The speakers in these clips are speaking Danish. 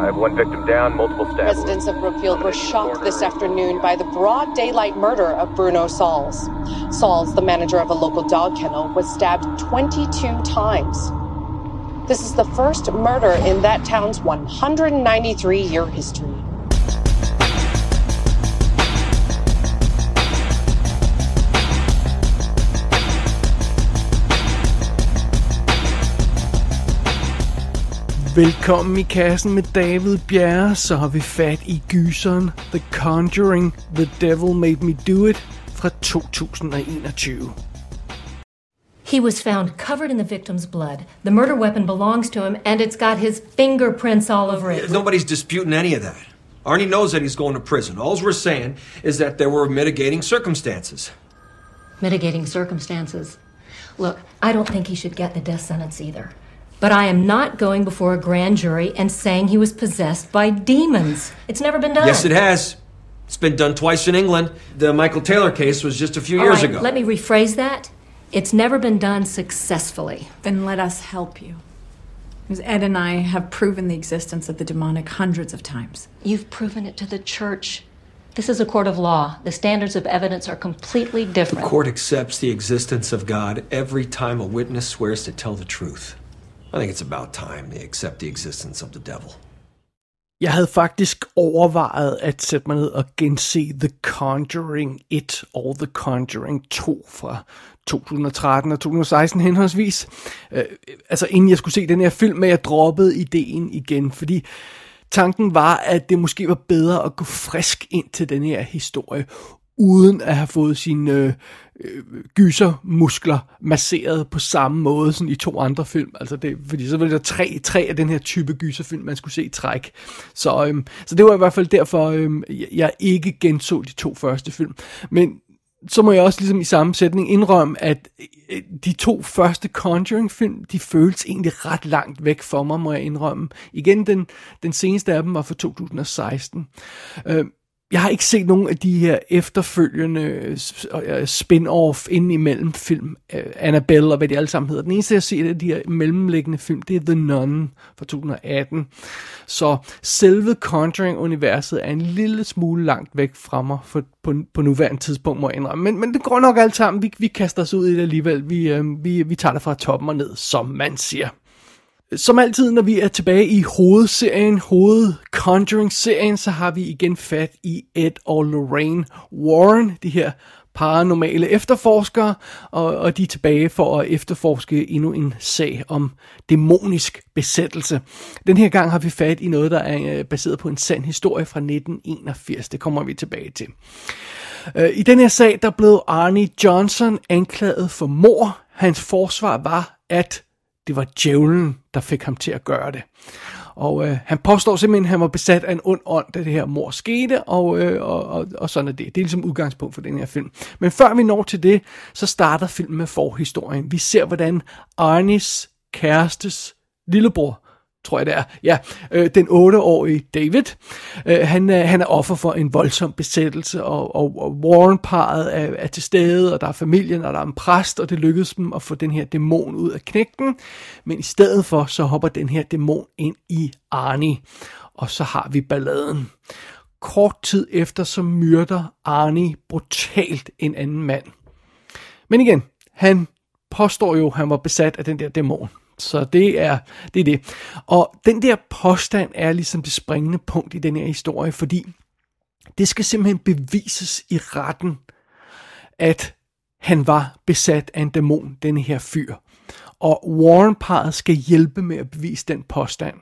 I have one victim down, multiple stabs. Residents of Brookfield were shocked this afternoon by the broad daylight murder of Bruno Sauls. Sauls, the manager of a local dog kennel, was stabbed 22 times. This is the first murder in that town's 193 year history. Velkommen i kassen med David Bjerre, så har vi fat i gyseren The Conjuring, The Devil Made Me Do It fra 2021. He was found covered in the victim's blood. The murder weapon belongs to him, and it's got his fingerprints all over it. Nobody's disputing any of that. Arnie knows that he's going to prison. All we're saying is that there were mitigating circumstances. Mitigating circumstances. Look, I don't think he should get the death sentence either. But I am not going before a grand jury and saying he was possessed by demons. It's never been done. Yes, it has. It's been done twice in England. The Michael Taylor case was just a few All years right, ago. Let me rephrase that. It's never been done successfully. Then let us help you. Because Ed and I have proven the existence of the demonic hundreds of times. You've proven it to the church. This is a court of law. The standards of evidence are completely different. The court accepts the existence of God every time a witness swears to tell the truth. I think it's about time they accept the existence of the devil. Jeg havde faktisk overvejet at sætte mig ned og gense The Conjuring 1 og The Conjuring 2 fra 2013 og 2016 henholdsvis. Øh, altså inden jeg skulle se den her film, men jeg droppede ideen igen, fordi tanken var, at det måske var bedre at gå frisk ind til den her historie, uden at have fået sine øh, gysermuskler masseret på samme måde som i to andre film. Altså det, fordi så ville der tre, tre af den her type gyserfilm, man skulle se i træk. Så, øhm, så det var i hvert fald derfor, øhm, jeg ikke genså de to første film. Men så må jeg også ligesom i samme sætning indrømme, at øh, de to første Conjuring-film, de føles egentlig ret langt væk for mig, må jeg indrømme. Igen, den, den seneste af dem var fra 2016. Øh, jeg har ikke set nogen af de her efterfølgende øh, øh, spin-off ind imellem film, øh, Annabelle og hvad de alle sammen hedder. Den eneste, jeg har set af de her mellemliggende film, det er The Nun fra 2018. Så selve Conjuring-universet er en lille smule langt væk fra mig for, på, på nuværende tidspunkt, må jeg indrømme. Men, men det går nok alt sammen. Vi, vi kaster os ud i det alligevel. Vi, øh, vi, vi tager det fra toppen og ned, som man siger. Som altid, når vi er tilbage i hovedserien, hoved Conjuring-serien, så har vi igen fat i Ed og Lorraine Warren, de her paranormale efterforskere, og, og de er tilbage for at efterforske endnu en sag om dæmonisk besættelse. Den her gang har vi fat i noget, der er øh, baseret på en sand historie fra 1981. Det kommer vi tilbage til. Øh, I den her sag, der blev Arnie Johnson anklaget for mor. Hans forsvar var, at det var djævlen, der fik ham til at gøre det. Og øh, han påstår simpelthen, at han var besat af en ond ånd, da det her mor skete, og, øh, og, og, og sådan er det. Det er ligesom udgangspunkt for den her film. Men før vi når til det, så starter filmen med forhistorien. Vi ser, hvordan Arnis kærestes lillebror, tror jeg det er, ja, øh, den 8-årige David, øh, han, er, han er offer for en voldsom besættelse, og, og, og Warren-paret er, er til stede, og der er familien, og der er en præst, og det lykkedes dem at få den her dæmon ud af knægten, men i stedet for, så hopper den her dæmon ind i Arnie, og så har vi balladen. Kort tid efter, så myrder Arnie brutalt en anden mand. Men igen, han påstår jo, at han var besat af den der dæmon. Så det er, det er det. Og den der påstand er ligesom det springende punkt i den her historie, fordi det skal simpelthen bevises i retten, at han var besat af en dæmon, den her fyr. Og Warren-paret skal hjælpe med at bevise den påstand.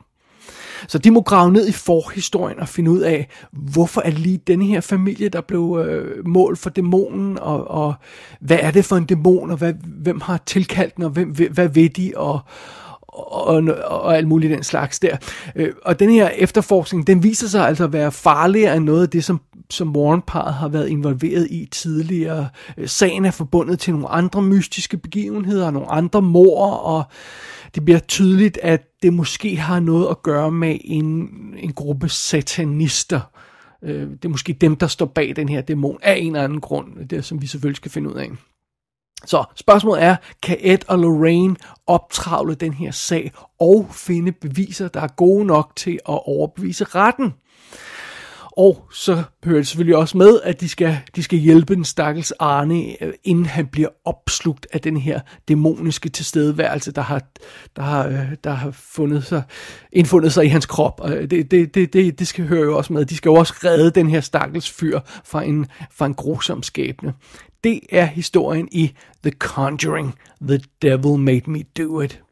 Så de må grave ned i forhistorien og finde ud af, hvorfor er lige denne her familie, der blev øh, mål for dæmonen, og, og hvad er det for en dæmon, og hvad, hvem har tilkaldt den, og hvem, hvad ved de, og, og, og, og alt muligt den slags der. Øh, og den her efterforskning, den viser sig altså at være farligere end noget af det, som, som Warren-paret har været involveret i tidligere. Øh, sagen er forbundet til nogle andre mystiske begivenheder, nogle andre mor, og det bliver tydeligt, at det måske har noget at gøre med en, en gruppe satanister. Øh, det er måske dem, der står bag den her dæmon af en eller anden grund, det som vi selvfølgelig skal finde ud af. Så spørgsmålet er, kan Ed og Lorraine optravle den her sag og finde beviser, der er gode nok til at overbevise retten? Og så hører det selvfølgelig også med, at de skal, de skal hjælpe den stakkels Arne, øh, inden han bliver opslugt af den her dæmoniske tilstedeværelse, der har, der har, øh, der har fundet sig, indfundet sig i hans krop. Og det, det, det, det, det skal høre jo også med. De skal jo også redde den her stakkels fyr fra en, fra en grusom skæbne. Det er historien i The Conjuring. The Devil Made Me Do It.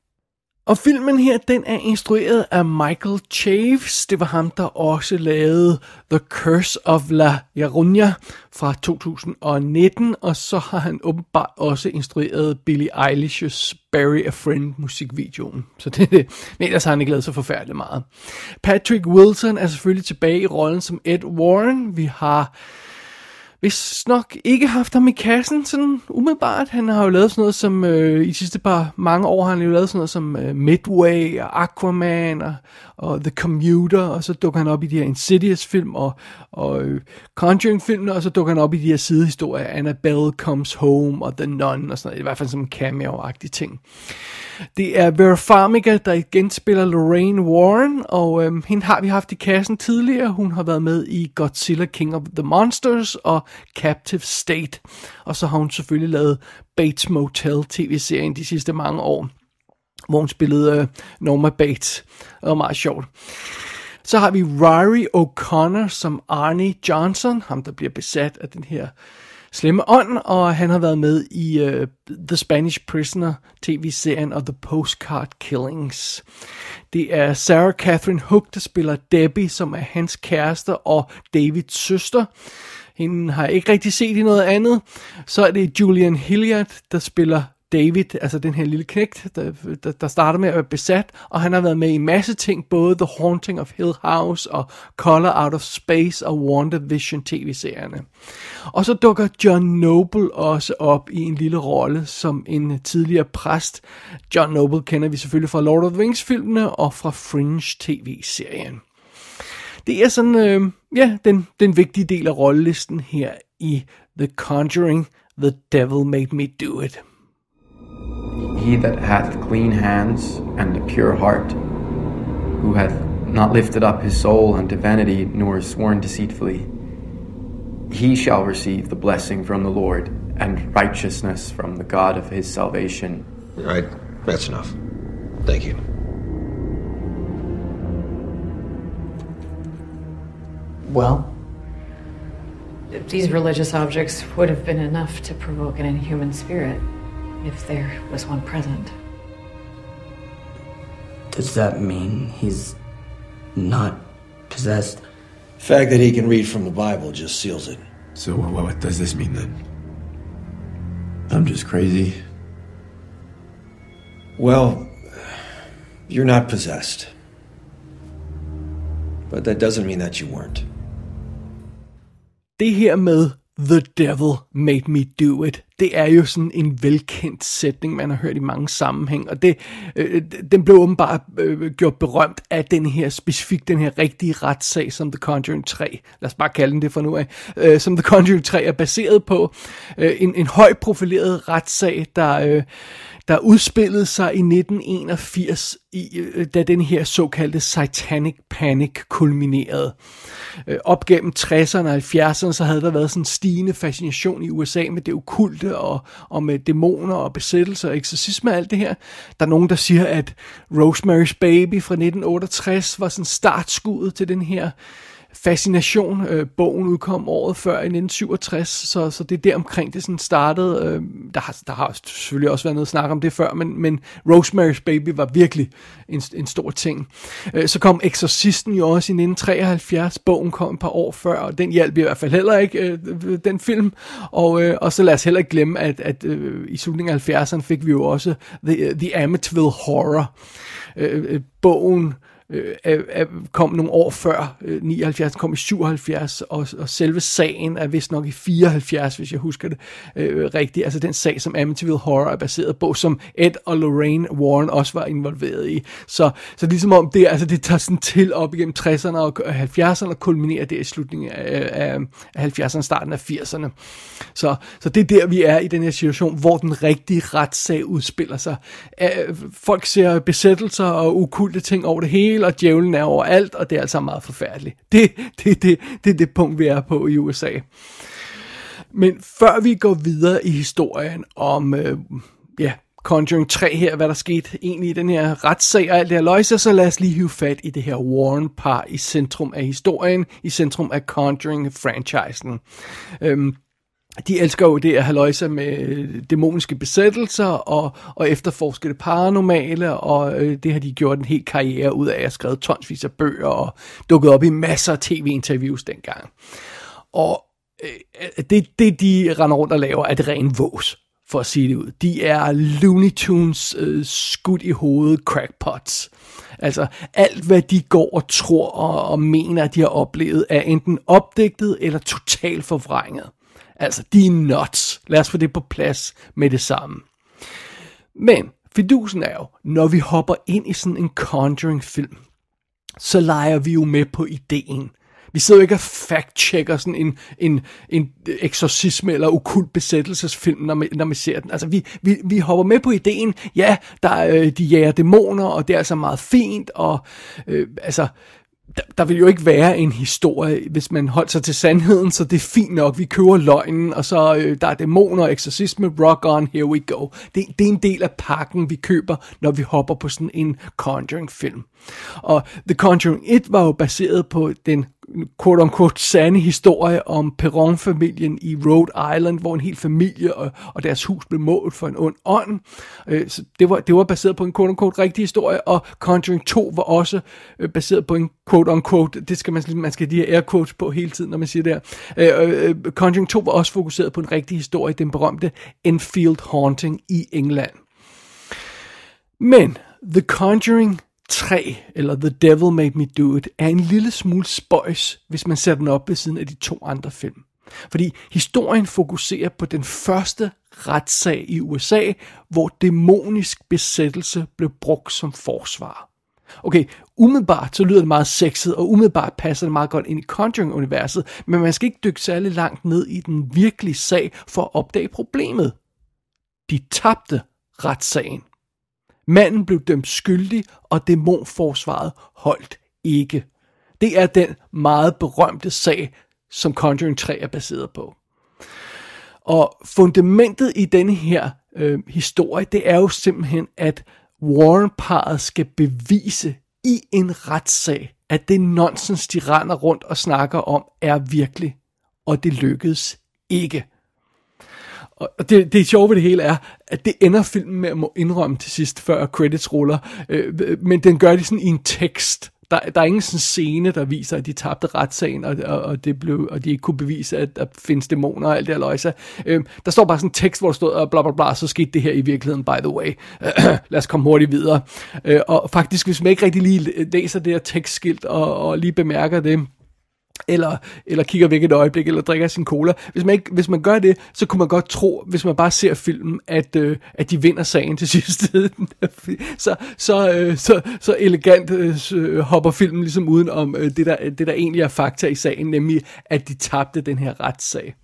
Og filmen her, den er instrueret af Michael Chaves. Det var ham, der også lavede The Curse of La Llorona fra 2019. Og så har han åbenbart også instrueret Billie Eilish's Barry a Friend musikvideoen. Så det, det men ellers har han ikke lavet så forfærdeligt meget. Patrick Wilson er selvfølgelig tilbage i rollen som Ed Warren. Vi har hvis nok ikke haft ham i kassen sådan umiddelbart. Han har jo lavet sådan noget som, øh, i de sidste par mange år har han jo lavet sådan noget som øh, Midway og Aquaman og, og The Commuter, og så dukker han op i de her Insidious-film og, og øh, Conjuring-filmene, og så dukker han op i de her sidehistorier, Annabelle Comes Home og The Nun og sådan noget, i hvert fald som en cameo-agtig ting. Det er Vera Farmiga, der igen spiller Lorraine Warren, og øhm, hende har vi haft i kassen tidligere. Hun har været med i Godzilla King of the Monsters og Captive State. Og så har hun selvfølgelig lavet Bates Motel tv-serien de sidste mange år, hvor hun spillede øh, Norma Bates. Det var meget sjovt. Så har vi Rory O'Connor som Arnie Johnson, ham der bliver besat af den her slemme ånd, og han har været med i uh, The Spanish Prisoner tv-serien og The Postcard Killings. Det er Sarah Catherine Hook, der spiller Debbie, som er hans kæreste og Davids søster. Hende har jeg ikke rigtig set i noget andet. Så er det Julian Hilliard, der spiller David, altså den her lille knægt, der, der, der starter med at være besat, og han har været med i masse ting, både The Haunting of Hill House og Color Out of Space og WandaVision tv-serierne. Og så dukker John Noble også op i en lille rolle som en tidligere præst. John Noble kender vi selvfølgelig fra Lord of the Rings-filmene og fra Fringe tv-serien. Det er sådan, øh, ja, den, den vigtige del af rollelisten her i The Conjuring, The Devil Made Me Do It. He that hath clean hands and a pure heart, who hath not lifted up his soul unto vanity, nor sworn deceitfully, he shall receive the blessing from the Lord and righteousness from the God of his salvation. All right, that's enough. Thank you. Well, These religious objects would have been enough to provoke an inhuman spirit if there was one present. does that mean he's not possessed? The fact that he can read from the Bible just seals it. So what, what does this mean then? I'm just crazy. Well, you're not possessed. But that doesn't mean that you weren't. det her med The Devil Made Me Do It, det er jo sådan en velkendt sætning, man har hørt i mange sammenhæng, og det, øh, øh den blev åbenbart øh, gjort berømt af den her, specifikt den her rigtige retssag, som The Conjuring 3, lad os bare kalde den det for nu af, øh, som The Conjuring 3 er baseret på. Øh, en, en højt profileret retssag, der... Øh, der udspillede sig i 1981, i, øh, da den her såkaldte Satanic Panic kulminerede. Øh, op gennem 60'erne og 70'erne, så havde der været sådan en stigende fascination i USA med det okulte og, og med dæmoner og besættelser og eksorcisme og alt det her. Der er nogen, der siger, at Rosemary's Baby fra 1968 var sådan startskuddet til den her fascination. Øh, bogen udkom året før i 1967, så, så det er der omkring det sådan startede. Øh, der, har, der har selvfølgelig også været noget snak om det før, men, men Rosemary's Baby var virkelig en, en stor ting. Øh, så kom Exorcisten jo også i 1973. Bogen kom et par år før, og den hjalp i hvert fald heller ikke, øh, den film. Og, øh, og så lad os heller ikke glemme, at, at øh, i slutningen af 70'erne fik vi jo også The, øh, The Amityville Horror. Øh, øh, bogen øh, er, kom nogle år før, øh, 79, kom i 77, og, og selve sagen er vist nok i 74, hvis jeg husker det øh, rigtigt. Altså den sag, som Amityville Horror er baseret på, som Ed og Lorraine Warren også var involveret i. Så, så ligesom om det, altså det tager sådan til op igennem 60'erne og 70'erne og kulminerer det i slutningen af, af, af 70'erne, starten af 80'erne. Så, så det er der, vi er i den her situation, hvor den rigtige retssag udspiller sig. Folk ser besættelser og ukulte ting over det hele, og djævlen er overalt, og det er altså meget forfærdeligt. Det, det, det, det er det punkt, vi er på i USA. Men før vi går videre i historien om, øh, ja, Conjuring 3 her, hvad der skete egentlig i den her retssag og alt det her løjse, så lad os lige hive fat i det her Warren-par i centrum af historien, i centrum af Conjuring-franchisen. Øhm, de elsker jo det at have med øh, dæmoniske besættelser og, og efterforske det paranormale, og øh, det har de gjort en hel karriere ud af. Jeg har skrevet tonsvis af bøger og dukket op i masser af tv-interviews dengang. Og øh, det, det, de render rundt og laver, er det ren vås, for at sige det ud. De er Looney Tunes øh, skudt i hovedet crackpots. Altså alt, hvad de går og tror og, og mener, at de har oplevet, er enten opdigtet eller totalt forvrænget. Altså, de er nuts. Lad os få det på plads med det samme. Men fidusen er jo, når vi hopper ind i sådan en Conjuring-film, så leger vi jo med på ideen. Vi sidder jo ikke og fact-checker sådan en, en, en eksorcisme eller okult besættelsesfilm, når man, når man ser den. Altså, vi, vi, vi hopper med på ideen, ja, der, øh, de jager dæmoner, og det er altså meget fint, og øh, altså, der, der vil jo ikke være en historie, hvis man holdt sig til sandheden, så det er fint nok, vi køber løgnen, og så øh, der er dæmoner, eksorcisme, rock on, here we go. Det, det er en del af pakken, vi køber, når vi hopper på sådan en Conjuring-film. Og The Conjuring 1 var jo baseret på den quote-unquote sande historie om Perron-familien i Rhode Island, hvor en hel familie og, og deres hus blev målt for en ond ånd. Øh, så det, var, det var baseret på en quote-unquote rigtig historie, og Conjuring 2 var også øh, baseret på en quote-unquote, det skal man, man skal de her air quotes på hele tiden, når man siger det her. Øh, øh, Conjuring 2 var også fokuseret på en rigtig historie, den berømte Enfield Haunting i England. Men The Conjuring 3, eller The Devil Made Me Do It, er en lille smule spøjs, hvis man ser den op ved siden af de to andre film. Fordi historien fokuserer på den første retssag i USA, hvor dæmonisk besættelse blev brugt som forsvar. Okay, umiddelbart så lyder det meget sexet, og umiddelbart passer det meget godt ind i Conjuring-universet, men man skal ikke dykke særlig langt ned i den virkelige sag for at opdage problemet. De tabte retssagen. Manden blev dømt skyldig, og dæmonforsvaret holdt ikke. Det er den meget berømte sag, som Conjuring 3 er baseret på. Og fundamentet i denne her øh, historie, det er jo simpelthen, at Warren-paret skal bevise i en retssag, at det nonsens, de render rundt og snakker om, er virkelig. Og det lykkedes ikke. Og det, det sjove ved det hele er, at det ender filmen med at må indrømme til sidst, før credits ruller. Øh, men den gør det sådan i en tekst. Der, der er ingen sådan scene, der viser, at de tabte retssagen, og, og, og, det blev, og de ikke kunne bevise, at der findes dæmoner og alt det her løjse. Øh, der står bare sådan en tekst, hvor der stod, og bla bla bla, så skete det her i virkeligheden, by the way. lad os komme hurtigt videre. Øh, og faktisk, hvis man ikke rigtig lige læser det her tekstskilt, og, og lige bemærker det, eller, eller kigger væk et øjeblik, eller drikker sin cola. Hvis man, ikke, hvis man gør det, så kunne man godt tro, hvis man bare ser filmen, at, øh, at de vinder sagen til sidst. så, så, øh, så, så elegant øh, øh, hopper filmen ligesom uden om øh, det, der, det, der egentlig er fakta i sagen, nemlig at de tabte den her retssag.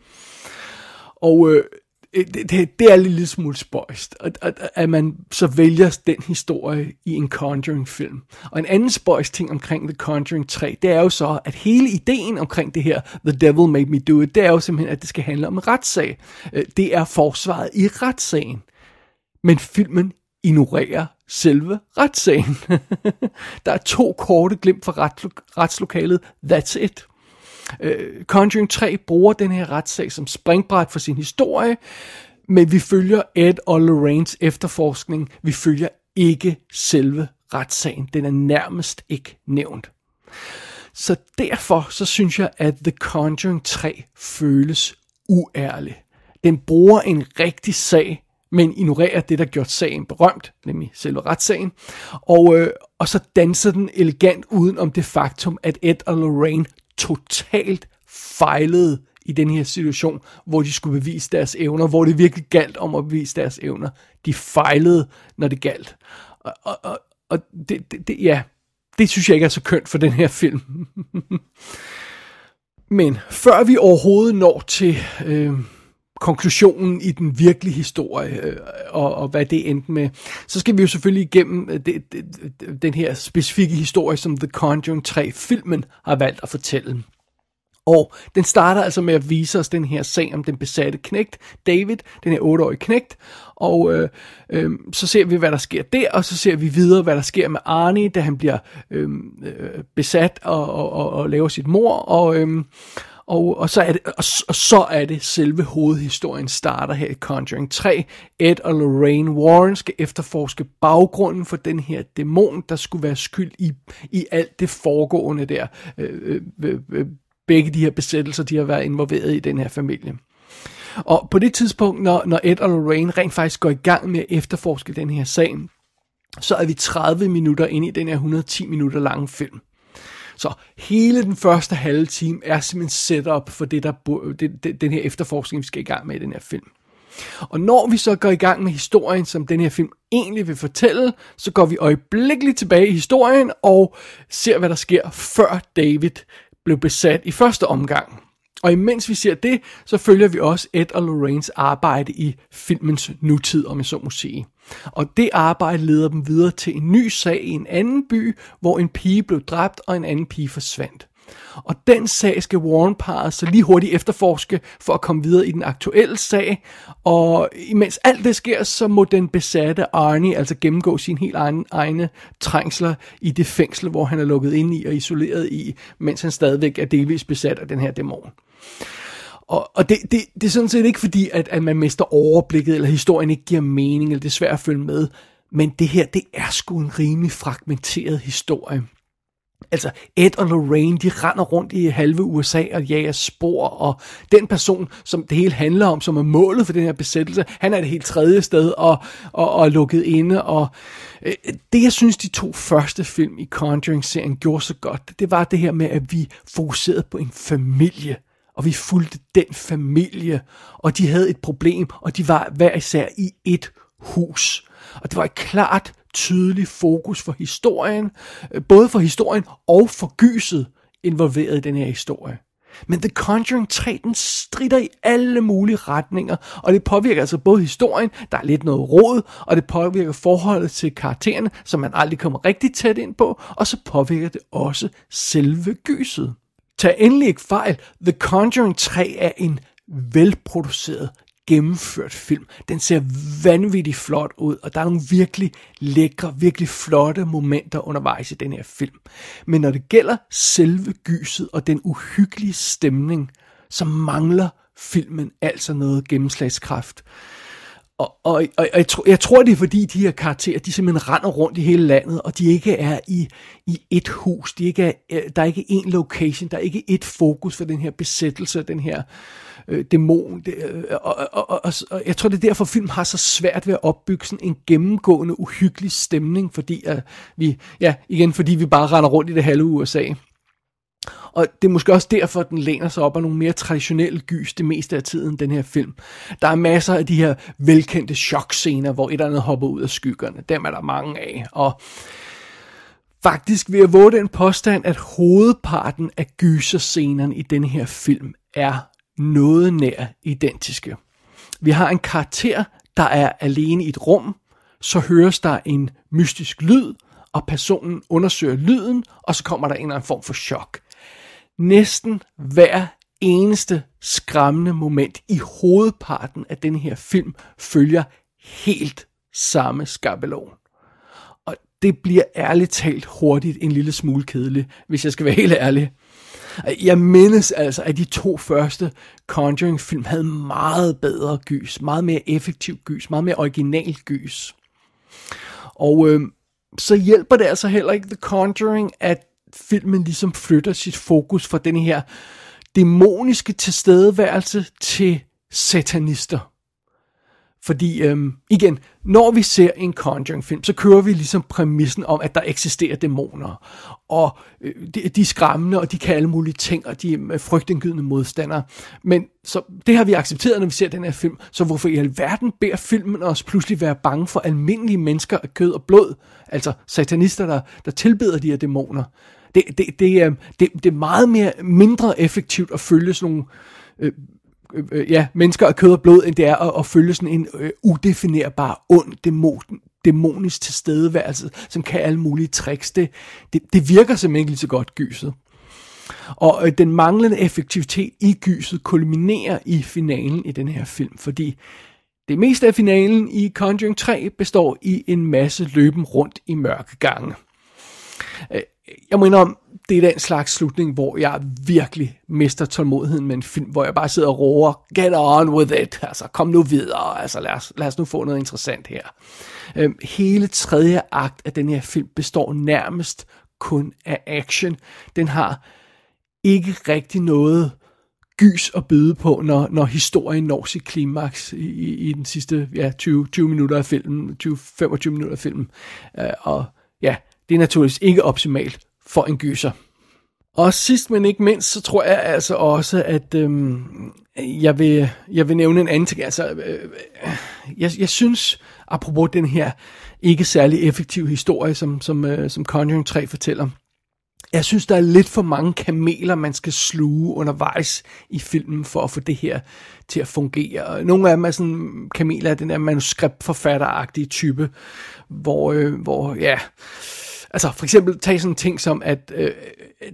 Og øh, Øh, det, det, det er lidt lille smule spøjst, at, at, at man så vælger den historie i en Conjuring-film. Og en anden spøjst ting omkring The Conjuring 3, det er jo så, at hele ideen omkring det her The Devil Made Me Do It, det er jo simpelthen, at det skal handle om en retssag. Øh, det er forsvaret i retssagen. Men filmen ignorerer selve retssagen. Der er to korte glimt fra retslokalet. That's it. Øh, Conjuring 3 bruger den her retssag som springbræt for sin historie, men vi følger Ed og Lorraines efterforskning. Vi følger ikke selve retssagen. Den er nærmest ikke nævnt. Så derfor så synes jeg, at The Conjuring 3 føles uærlig. Den bruger en rigtig sag, men ignorerer det, der gjort sagen berømt, nemlig selve retssagen, og, øh, og så danser den elegant uden om det faktum, at Ed og Lorraine totalt fejlede i den her situation, hvor de skulle bevise deres evner, hvor det virkelig galt om at bevise deres evner. De fejlede, når det galt. Og, og, og, og det, det, det, ja, det synes jeg ikke er så kønt for den her film. Men før vi overhovedet når til øh, konklusionen i den virkelige historie, øh, og, og hvad det endte med, så skal vi jo selvfølgelig igennem øh, det, det, den her specifikke historie, som The Conjuring 3-filmen har valgt at fortælle. Og den starter altså med at vise os den her sag om den besatte knægt, David, den her 8-årige knægt, og øh, øh, så ser vi, hvad der sker der, og så ser vi videre, hvad der sker med Arnie, da han bliver øh, øh besat og, og, og, og laver sit mor, og, øh, og, og, så er det, og, og så er det selve hovedhistorien starter her i Conjuring 3. Ed og Lorraine Warren skal efterforske baggrunden for den her dæmon, der skulle være skyld i, i alt det foregående der. Øh, øh, øh, øh, begge de her besættelser, de har været involveret i den her familie. Og på det tidspunkt, når, når Ed og Lorraine rent faktisk går i gang med at efterforske den her sag, så er vi 30 minutter ind i den her 110 minutter lange film. Så hele den første halve time er simpelthen setup for det, der, det, det, den her efterforskning, vi skal i gang med i den her film. Og når vi så går i gang med historien, som den her film egentlig vil fortælle, så går vi øjeblikkeligt tilbage i historien og ser, hvad der sker før David blev besat i første omgang. Og imens vi ser det, så følger vi også Ed og Lorraines arbejde i filmens nutid, om jeg så må sige. Og det arbejde leder dem videre til en ny sag i en anden by, hvor en pige blev dræbt og en anden pige forsvandt. Og den sag skal Warren-paret så lige hurtigt efterforske for at komme videre i den aktuelle sag. Og imens alt det sker, så må den besatte Arnie altså gennemgå sin helt egen, egne trængsler i det fængsel, hvor han er lukket ind i og isoleret i, mens han stadigvæk er delvis besat af den her dæmon. Og, og det, det, det er sådan set ikke fordi, at, at man mister overblikket, eller historien ikke giver mening, eller det er svært at følge med. Men det her, det er sgu en rimelig fragmenteret historie. Altså, Ed og Lorraine, de render rundt i halve USA og jager spor, og den person, som det hele handler om, som er målet for den her besættelse, han er det helt tredje sted og, og, og lukket inde, og øh, det jeg synes, de to første film i Conjuring-serien gjorde så godt, det var det her med, at vi fokuserede på en familie, og vi fulgte den familie, og de havde et problem, og de var hver især i et hus. Og det var et klart tydelig fokus for historien, øh, både for historien og for gyset involveret i den her historie. Men The Conjuring 3, den strider i alle mulige retninger, og det påvirker altså både historien, der er lidt noget råd, og det påvirker forholdet til karaktererne, som man aldrig kommer rigtig tæt ind på, og så påvirker det også selve gyset. Tag endelig ikke fejl, The Conjuring 3 er en velproduceret gennemført film. Den ser vanvittigt flot ud, og der er nogle virkelig lækre, virkelig flotte momenter undervejs i den her film. Men når det gælder selve gyset og den uhyggelige stemning, så mangler filmen altså noget gennemslagskraft. Og, og, og, og jeg, tror, jeg tror, det er fordi, de her karakterer, de simpelthen render rundt i hele landet, og de ikke er i, i et hus. De ikke er, øh, der er ikke én location, der er ikke et fokus for den her besættelse, den her øh, Øh, dæmon. Det, øh, og, og, og, og, og jeg tror, det er derfor, film har så svært ved at opbygge sådan en gennemgående, uhyggelig stemning, fordi at vi, ja, igen, fordi vi bare render rundt i det halve USA. Og det er måske også derfor, at den læner sig op af nogle mere traditionelle gys det meste af tiden, den her film. Der er masser af de her velkendte chokscener, hvor et eller andet hopper ud af skyggerne. Dem er der mange af. Og faktisk vil jeg våge den påstand, at hovedparten af gyserscenerne i den her film er noget nær identiske. Vi har en karakter, der er alene i et rum, så høres der en mystisk lyd, og personen undersøger lyden, og så kommer der en eller anden form for chok næsten hver eneste skræmmende moment i hovedparten af den her film følger helt samme skabelon. Og det bliver ærligt talt hurtigt en lille smule kedeligt, hvis jeg skal være helt ærlig. Jeg mindes altså, at de to første Conjuring-film havde meget bedre gys, meget mere effektiv gys, meget mere original gys. Og øh, så hjælper det altså heller ikke The Conjuring, at filmen ligesom flytter sit fokus fra den her dæmoniske tilstedeværelse til satanister. Fordi øhm, igen, når vi ser en Conjuring-film, så kører vi ligesom præmissen om, at der eksisterer dæmoner. Og øh, de, de er skræmmende, og de kan alle mulige ting, og de er frygtindgydende modstandere. Men så, det har vi accepteret, når vi ser den her film. Så hvorfor i alverden beder filmen os pludselig være bange for almindelige mennesker af kød og blod? Altså satanister, der, der tilbeder de her dæmoner. Det, det, det, er, det, det er meget mere mindre effektivt at følge sådan nogle... Øh, Øh, øh, ja, mennesker af kød og blod, end det er at, at følge sådan en øh, udefinerbar, ond dæmon, dæmonisk tilstedeværelse, som kan alle mulige tricks. Det, det, det virker simpelthen ikke lige så godt gyset. Og øh, den manglende effektivitet i gyset kulminerer i finalen i den her film, fordi det meste af finalen i Conjuring 3 består i en masse løben rundt i mørke gange. Øh, jeg må indrømme, det er den slags slutning, hvor jeg virkelig mister tålmodigheden med en film, hvor jeg bare sidder og roer, get on with it, altså kom nu videre, altså lad os, lad os nu få noget interessant her. Øhm, hele tredje akt af den her film består nærmest kun af action. Den har ikke rigtig noget gys at byde på, når, når historien når sit klimaks i, i, i den sidste ja, 20, 20 minutter af filmen, 20-25 minutter af filmen. Øh, og ja, det er naturligvis ikke optimalt for en gyser. Og sidst men ikke mindst, så tror jeg altså også, at øhm, jeg, vil, jeg vil nævne en anden ting. Altså, øh, jeg, jeg synes, apropos den her ikke særlig effektive historie, som, som, øh, som Conjuring 3 fortæller, jeg synes, der er lidt for mange kameler, man skal sluge undervejs i filmen, for at få det her til at fungere. Nogle af dem er sådan kameler er den der manuskriptforfatteragtige type, hvor, øh, hvor ja, Altså for eksempel tag sådan en ting som, at øh,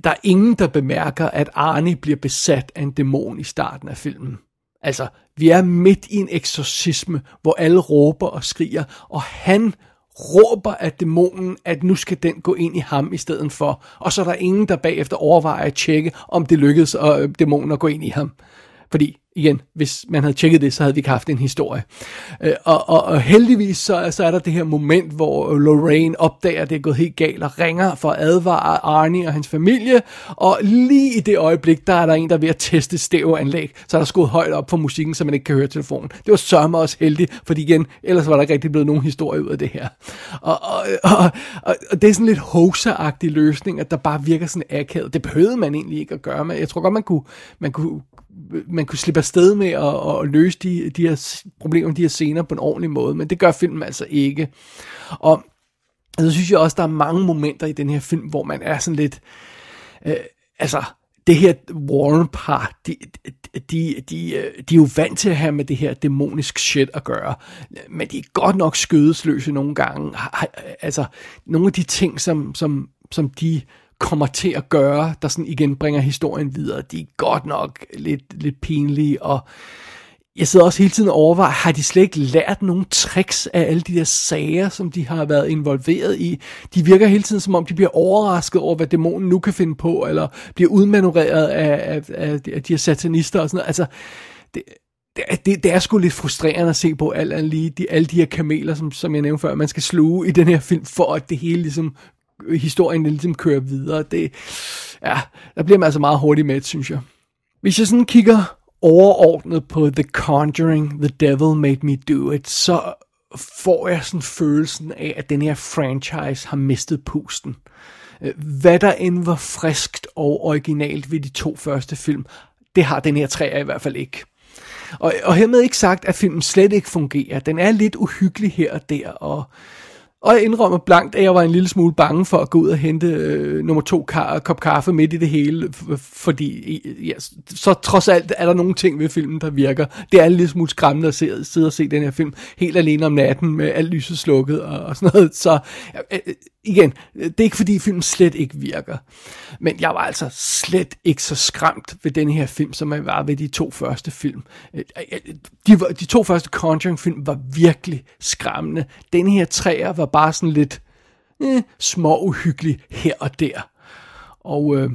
der er ingen, der bemærker, at Arne bliver besat af en dæmon i starten af filmen. Altså, vi er midt i en eksorcisme, hvor alle råber og skriger, og han råber af dæmonen, at nu skal den gå ind i ham i stedet for. Og så er der ingen, der bagefter overvejer at tjekke, om det lykkedes at dæmonen at gå ind i ham. Fordi igen, hvis man havde tjekket det, så havde vi ikke haft en historie. Øh, og, og, og heldigvis så, så er der det her moment, hvor Lorraine opdager, at det er gået helt galt, og ringer for at advare Arnie og hans familie, og lige i det øjeblik, der er der en, der er ved at teste stereoanlæg, så er der skudt højt op for musikken, så man ikke kan høre telefonen. Det var sørme også heldigt, fordi igen, ellers var der ikke rigtig blevet nogen historie ud af det her. Og, og, og, og, og det er sådan lidt hoaxer løsning, at der bare virker sådan akavet. Det behøvede man egentlig ikke at gøre, men jeg tror godt, man kunne, man kunne man kunne slippe afsted med at, at løse de, de her problemer, de her scener på en ordentlig måde, men det gør filmen altså ikke. Og så synes jeg også, der er mange momenter i den her film, hvor man er sådan lidt, øh, altså, det her Warren-par, de, de, de, de, de er jo vant til at have med det her dæmonisk shit at gøre, men de er godt nok skødesløse nogle gange. Altså, nogle af de ting, som, som, som de kommer til at gøre, der sådan igen bringer historien videre. De er godt nok lidt, lidt pinlige, og jeg sidder også hele tiden og overvejer, har de slet ikke lært nogen tricks af alle de der sager, som de har været involveret i? De virker hele tiden, som om de bliver overrasket over, hvad dæmonen nu kan finde på, eller bliver udmanøvreret af, af, af, af de her satanister og sådan noget. Altså, det, det, det er sgu lidt frustrerende at se på alt lige, de, alle de her kameler, som, som jeg nævnte før, man skal sluge i den her film, for at det hele ligesom historien ligesom kører videre. Det, ja, der bliver man altså meget hurtigt med, synes jeg. Hvis jeg sådan kigger overordnet på The Conjuring, The Devil Made Me Do It, så får jeg sådan følelsen af, at den her franchise har mistet pusten. Øh, hvad der end var friskt og originalt ved de to første film, det har den her træer i hvert fald ikke. Og, og hermed ikke sagt, at filmen slet ikke fungerer. Den er lidt uhyggelig her og der, og og jeg indrømmer blankt, at jeg var en lille smule bange for at gå ud og hente øh, nummer to ka- kop kaffe midt i det hele, fordi ja, så trods alt er der nogle ting ved filmen, der virker. Det er en lille smule skræmmende at se, sidde og se den her film helt alene om natten med alt lyset slukket og, og sådan noget. Så øh, øh, igen, det er ikke fordi filmen slet ikke virker. Men jeg var altså slet ikke så skræmt ved den her film, som jeg var ved de to første film. Øh, øh, de, var, de, de to første Conjuring-film var virkelig skræmmende. Den her træer var bare sådan lidt eh, små uhyggelig her og der. Og øh,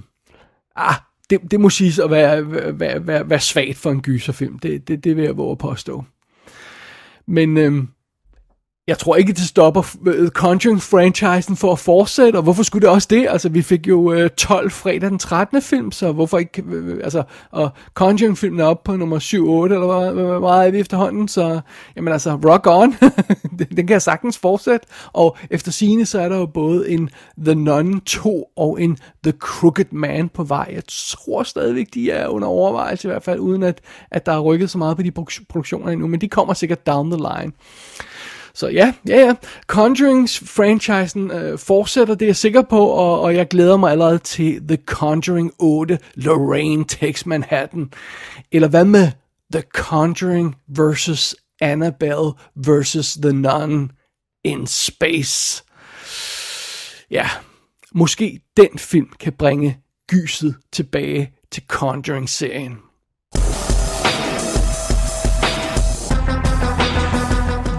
ah, det, det må siges at være, være, være, være svagt for en gyserfilm. Det, det, det vil jeg våge at påstå. Men øh, jeg tror ikke, det stopper øh, Conjuring-franchisen for at fortsætte, og hvorfor skulle det også det? Altså, vi fik jo øh, 12 fredag den 13. film, så hvorfor ikke, øh, øh, altså, og Conjuring-filmen er oppe på nummer 7-8, eller hvad, hvad meget er vi efterhånden, så, jamen altså, rock on, den kan jeg sagtens fortsætte, og efter sine så er der jo både en The Nun 2 og en The Crooked Man på vej. Jeg tror stadigvæk, de er under overvejelse i hvert fald, uden at, at der er rykket så meget på de produktioner endnu, men de kommer sikkert down the line. Så ja, ja, ja. Conjurings-franchisen øh, fortsætter, det er jeg sikker på, og, og jeg glæder mig allerede til The Conjuring 8, Lorraine Takes Manhattan. Eller hvad med The Conjuring versus Annabelle versus The Nun in Space? Ja, måske den film kan bringe gyset tilbage til Conjuring-serien.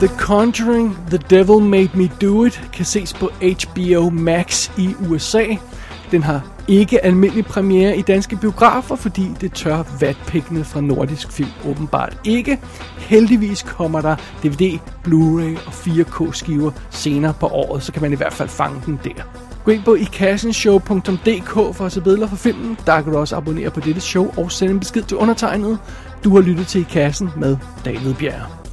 The Conjuring, The Devil Made Me Do It kan ses på HBO Max i USA. Den har ikke almindelig premiere i danske biografer, fordi det tør vatpikkene fra nordisk film åbenbart ikke. Heldigvis kommer der DVD, Blu-ray og 4K skiver senere på året, så kan man i hvert fald fange den der. Gå ind på ikassenshow.dk for at se billeder fra filmen. Der kan du også abonnere på dette show og sende en besked til undertegnet. Du har lyttet til I Kassen med David Bjerg.